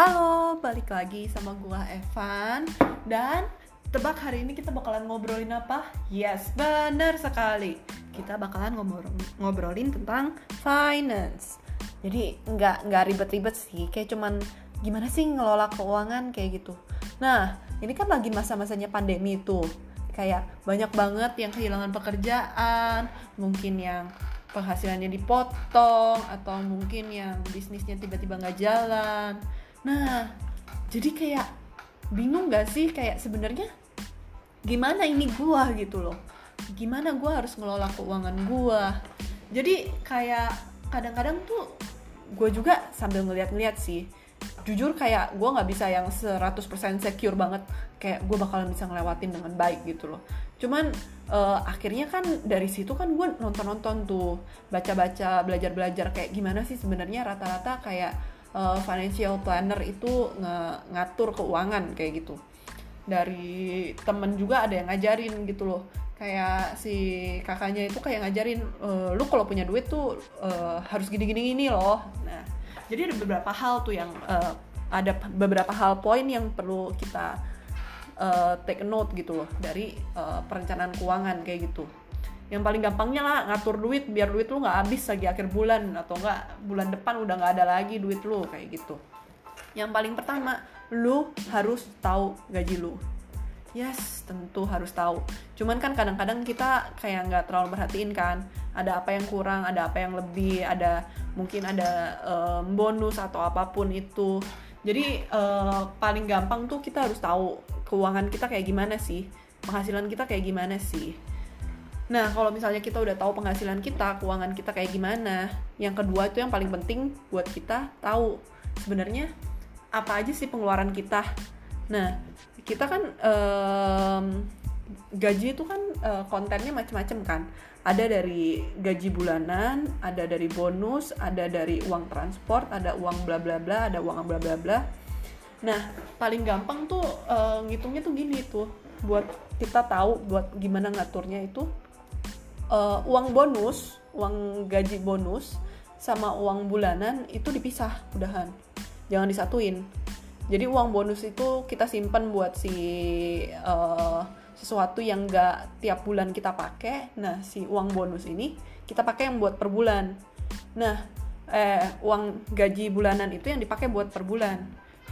Halo, balik lagi sama gua Evan. Dan tebak hari ini kita bakalan ngobrolin apa? Yes, bener sekali. Kita bakalan ngobrol ngobrolin tentang finance. Jadi nggak nggak ribet-ribet sih. Kayak cuman gimana sih ngelola keuangan? Kayak gitu. Nah, ini kan lagi masa-masanya pandemi tuh Kayak banyak banget yang kehilangan pekerjaan Mungkin yang penghasilannya dipotong atau mungkin yang bisnisnya tiba-tiba nggak jalan nah jadi kayak bingung gak sih? Kayak sebenarnya gimana ini gua gitu loh. Gimana gua harus ngelola keuangan gua? Jadi kayak kadang-kadang tuh gue juga sambil ngeliat-ngeliat sih. Jujur kayak gue nggak bisa yang 100% secure banget. Kayak gue bakalan bisa ngelewatin dengan baik gitu loh. Cuman uh, akhirnya kan dari situ kan gue nonton-nonton tuh. Baca-baca belajar-belajar kayak gimana sih sebenarnya rata-rata kayak uh, financial planner itu nge ngatur keuangan kayak gitu. Dari temen juga ada yang ngajarin gitu loh. Kayak si kakaknya itu kayak ngajarin e, lu kalau punya duit tuh uh, harus gini-gini ini loh. Nah jadi ada beberapa hal tuh yang uh, ada beberapa hal poin yang perlu kita uh, take note gitu loh dari uh, perencanaan keuangan kayak gitu yang paling gampangnya lah ngatur duit biar duit lu nggak habis lagi akhir bulan atau nggak bulan depan udah nggak ada lagi duit lu kayak gitu. Yang paling pertama lu harus tahu gaji lu. Yes tentu harus tahu. Cuman kan kadang-kadang kita kayak nggak terlalu perhatiin kan ada apa yang kurang ada apa yang lebih ada mungkin ada um, bonus atau apa pun itu. Jadi uh, paling gampang tuh kita harus tahu keuangan kita kayak gimana sih penghasilan kita kayak gimana sih nah kalau misalnya kita udah tahu penghasilan kita keuangan kita kayak gimana yang kedua itu yang paling penting buat kita tahu sebenarnya apa aja sih pengeluaran kita. Nah kita kan um, gaji itu kan uh, kontennya macam-macam kan. Ada dari gaji bulanan, ada dari bonus, ada dari uang transport, ada uang bla bla bla, ada uang bla bla bla. Nah, paling gampang tuh uh, ngitungnya tuh gini tuh. Buat kita tahu buat gimana ngaturnya itu uh, uang bonus, uang gaji bonus sama uang bulanan itu dipisah udahan. Jangan disatuin. Jadi uang bonus itu kita simpan buat si uh, sesuatu yang gak tiap bulan kita pakai. Nah, si uang bonus ini kita pakai yang buat per bulan. Nah, eh uang gaji bulanan itu yang dipakai buat per bulan.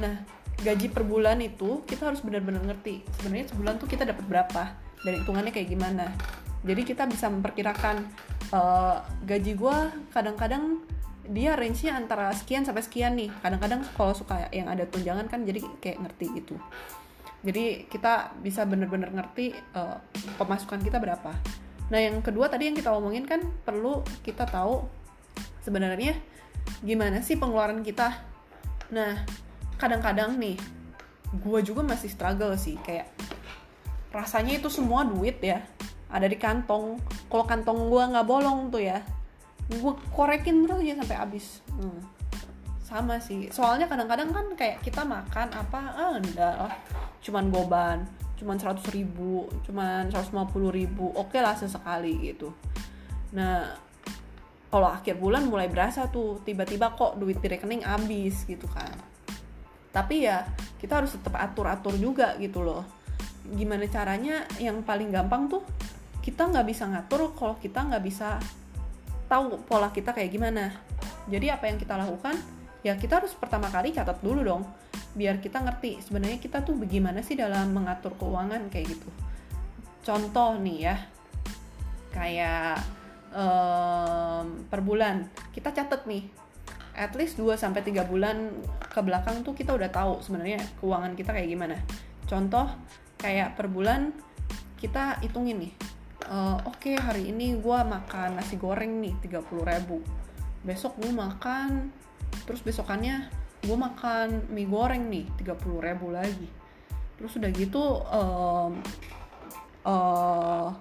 Nah, gaji per bulan itu kita harus benar-benar ngerti sebenarnya sebulan tuh kita dapat berapa dan hitungannya kayak gimana jadi kita bisa memperkirakan uh, gaji gue kadang-kadang dia range-nya antara sekian sampai sekian nih. Kadang-kadang kalau suka yang ada tunjangan kan jadi kayak ngerti gitu. Jadi kita bisa benar-benar ngerti uh, pemasukan kita berapa. Nah yang kedua tadi yang kita omongin kan perlu kita tahu sebenarnya gimana sih pengeluaran kita. Nah kadang-kadang nih gue juga masih struggle sih. Kayak rasanya itu semua duit ya ada di kantong. Kalau kantong gue nggak bolong tuh ya gue korekin terus aja sampai habis. Hmm. sama sih. Soalnya kadang-kadang kan kayak kita makan apa ah enggak lah. Cuman goban cuman seratus ribu cuman seratus lima puluh ribu oke okay lah sesekali gitu. Nah kalau akhir bulan mulai berasa tuh tiba-tiba kok duit di rekening habis gitu kan. Tapi ya kita harus tetap atur-atur juga gitu loh. Gimana caranya? Yang paling gampang tuh kita nggak bisa ngatur kalau kita nggak bisa tahu pola kita kayak gimana jadi apa yang kita lakukan ya kita harus pertama kali catat dulu dong biar kita ngerti sebenarnya kita tuh bagaimana sih dalam mengatur keuangan kayak gitu contoh nih ya kayak um, per bulan kita catat nih at least 2 sampai 3 bulan ke belakang tuh kita udah tahu sebenarnya keuangan kita kayak gimana. Contoh kayak per bulan kita hitungin nih. Uh, Oke okay, hari ini gue makan nasi goreng nih 30 ribu. Besok gue makan Terus besokannya gue makan mie goreng nih 30 ribu lagi. Terus udah gitu um, uh,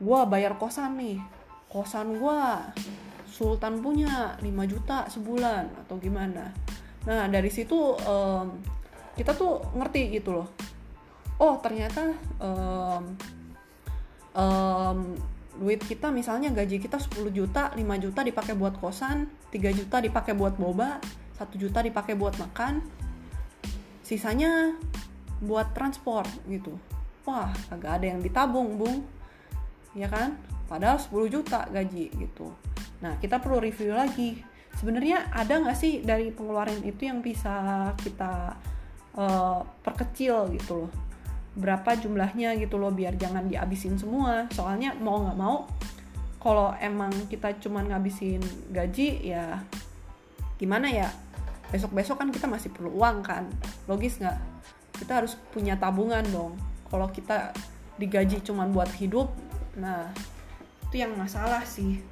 Gue bayar kosan nih. Kosan gue Sultan punya 5 juta sebulan atau gimana. Nah dari situ um, kita tuh ngerti gitu loh. Oh ternyata um, um, duit kita misalnya gaji kita 10 juta 5 juta dipakai buat kosan 3 juta dipakai buat boba 1 juta dipakai buat makan sisanya buat transport gitu. Wah agak ada yang ditabung bung. Ya kan? Padahal 10 juta gaji gitu. Nah kita perlu review lagi. Sebenarnya ada nggak sih dari pengeluaran itu yang bisa kita uh, perkecil gitu loh berapa jumlahnya gitu loh biar jangan dihabisin semua. Soalnya mau nggak mau kalau emang kita cuma ngabisin gaji ya gimana ya? Besok-besok kan kita masih perlu uang kan? Logis nggak? Kita harus punya tabungan dong. Kalau kita digaji cuma buat hidup nah itu yang masalah sih.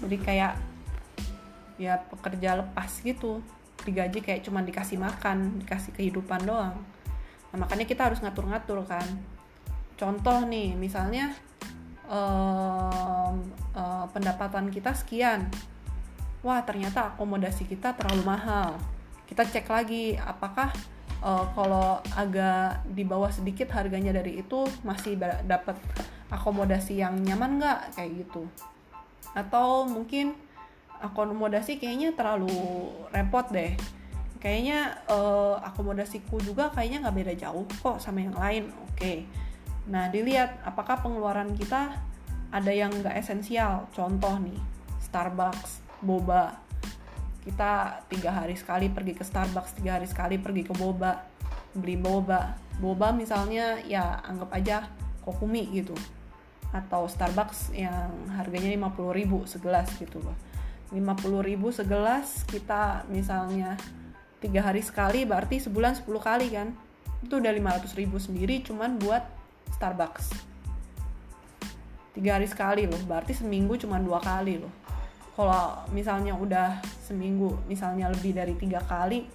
Jadi kayak ya pekerja lepas gitu. Digaji kayak cuma dikasih makan dikasih kehidupan doang nah makanya kita harus ngatur-ngatur kan. Contoh nih misalnya um, uh, pendapatan kita sekian. Wah ternyata akomodasi kita terlalu mahal. Kita cek lagi apakah uh, kalau agak di bawah sedikit harganya dari itu masih dapat akomodasi yang nyaman nggak? Kayak gitu. Atau mungkin akomodasi kayaknya terlalu repot deh kayaknya uh, akomodasiku juga kayaknya nggak beda jauh kok sama yang lain. Oke. Okay. nah dilihat apakah pengeluaran kita ada yang nggak esensial? Contoh nih Starbucks boba. Kita tiga hari sekali pergi ke Starbucks tiga hari sekali pergi ke boba. Beli boba. Boba misalnya ya anggap aja kokumi gitu. Atau Starbucks yang harganya 50.000 segelas gitu loh. 50.000 segelas kita misalnya tiga hari sekali berarti sebulan 10 kali kan? Itu udah 500 ribu sendiri cuman buat Starbucks. Tiga hari sekali loh berarti seminggu cuma dua kali loh. Kalau misalnya udah seminggu misalnya lebih dari tiga kali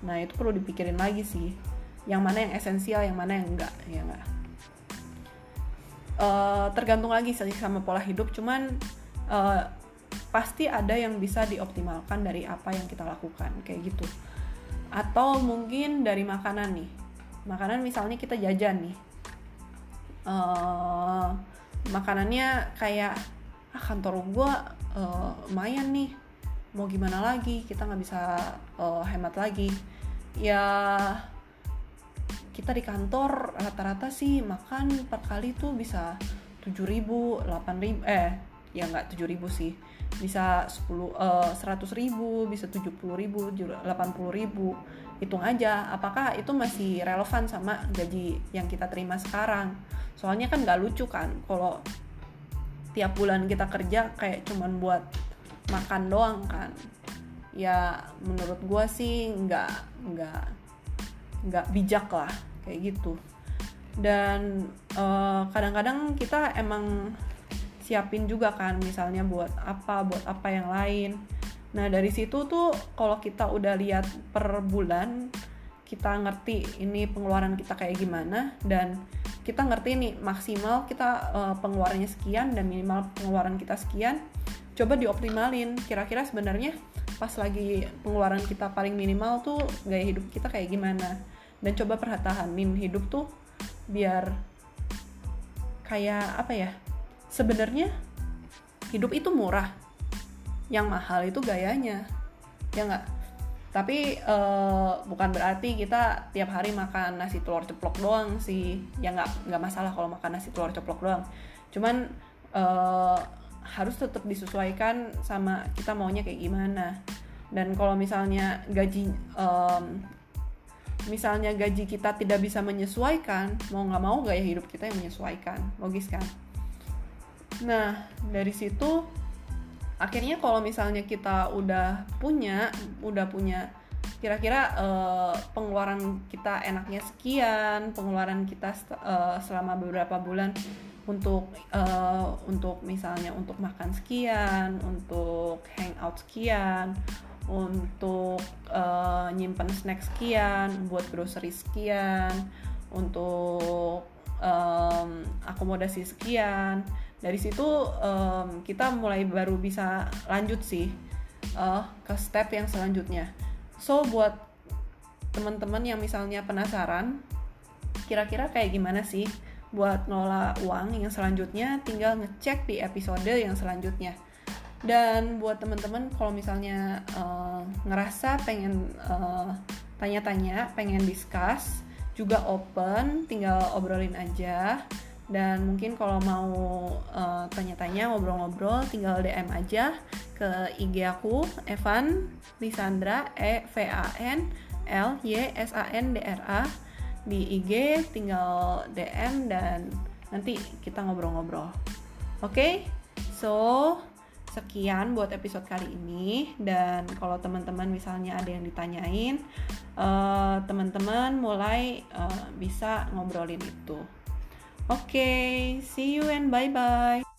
nah itu perlu dipikirin lagi sih. Yang mana yang esensial yang mana yang enggak ya enggak? Uh, tergantung lagi sih sama pola hidup cuman uh, pasti ada yang bisa dioptimalkan dari apa yang kita lakukan kayak gitu atau mungkin dari makanan nih. Makanan misalnya kita jajan nih. Uh, makanannya kayak ah kantor gue uh, lumayan nih. Mau gimana lagi? Kita nggak bisa uh, hemat lagi. Ya kita di kantor rata-rata sih makan per kali tuh bisa 7000 8000 eh ya nggak 7000 sih bisa 10 uh, 100 ribu bisa 70 ribu 80 ribu. Hitung aja apakah itu masih relevan sama gaji yang kita terima sekarang? Soalnya kan nggak lucu kan kalau tiap bulan kita kerja kayak cuman buat makan doang kan. Ya menurut gue sih nggak nggak nggak bijak lah kayak gitu. Dan eh, kadang-kadang uh, kita emang siapin juga kan misalnya buat apa buat apa yang lain. Nah dari situ tuh kalau kita udah lihat per bulan kita ngerti ini pengeluaran kita kayak gimana dan kita ngerti nih maksimal kita uh, pengeluarannya sekian dan minimal pengeluaran kita sekian coba dioptimalin. Kira-kira sebenarnya pas lagi pengeluaran kita paling minimal tuh gaya hidup kita kayak gimana? Dan coba perhatanin hidup tuh biar kayak apa ya sebenarnya hidup itu murah. Yang mahal itu gayanya. Ya nggak? Tapi uh, bukan berarti kita tiap hari makan nasi telur ceplok doang sih. Ya nggak nggak masalah kalau makan nasi telur ceplok doang. Cuman uh, harus tetap disesuaikan sama kita maunya kayak gimana. Dan kalau misalnya gaji um, misalnya gaji kita tidak bisa menyesuaikan mau nggak mau gaya hidup kita yang menyesuaikan. Logis kan Nah, dari situ akhirnya kalau misalnya kita udah punya, udah punya kira-kira uh, pengeluaran kita enaknya sekian, pengeluaran kita uh, selama beberapa bulan untuk uh, untuk misalnya untuk makan sekian, untuk hangout sekian, untuk uh, nyimpen snack sekian, buat grocery sekian, untuk um, akomodasi sekian dari situ um, kita mulai baru bisa lanjut sih uh, ke step yang selanjutnya. So buat teman-teman yang misalnya penasaran kira-kira kayak gimana sih buat ngelola uang yang selanjutnya tinggal ngecek di episode yang selanjutnya. Dan buat teman-teman kalau misalnya uh, ngerasa pengen uh, tanya-tanya pengen discuss juga open tinggal obrolin aja dan mungkin kalau mau uh, tanya-tanya ngobrol-ngobrol tinggal DM aja ke IG aku Evan Lisandra E V A N L Y S A N D R A di IG tinggal DM dan nanti kita ngobrol-ngobrol. Oke, okay? so sekian buat episode kali ini dan kalau teman-teman misalnya ada yang ditanyain, uh, teman-teman mulai uh, bisa ngobrolin itu. Oke, okay, see you and bye bye.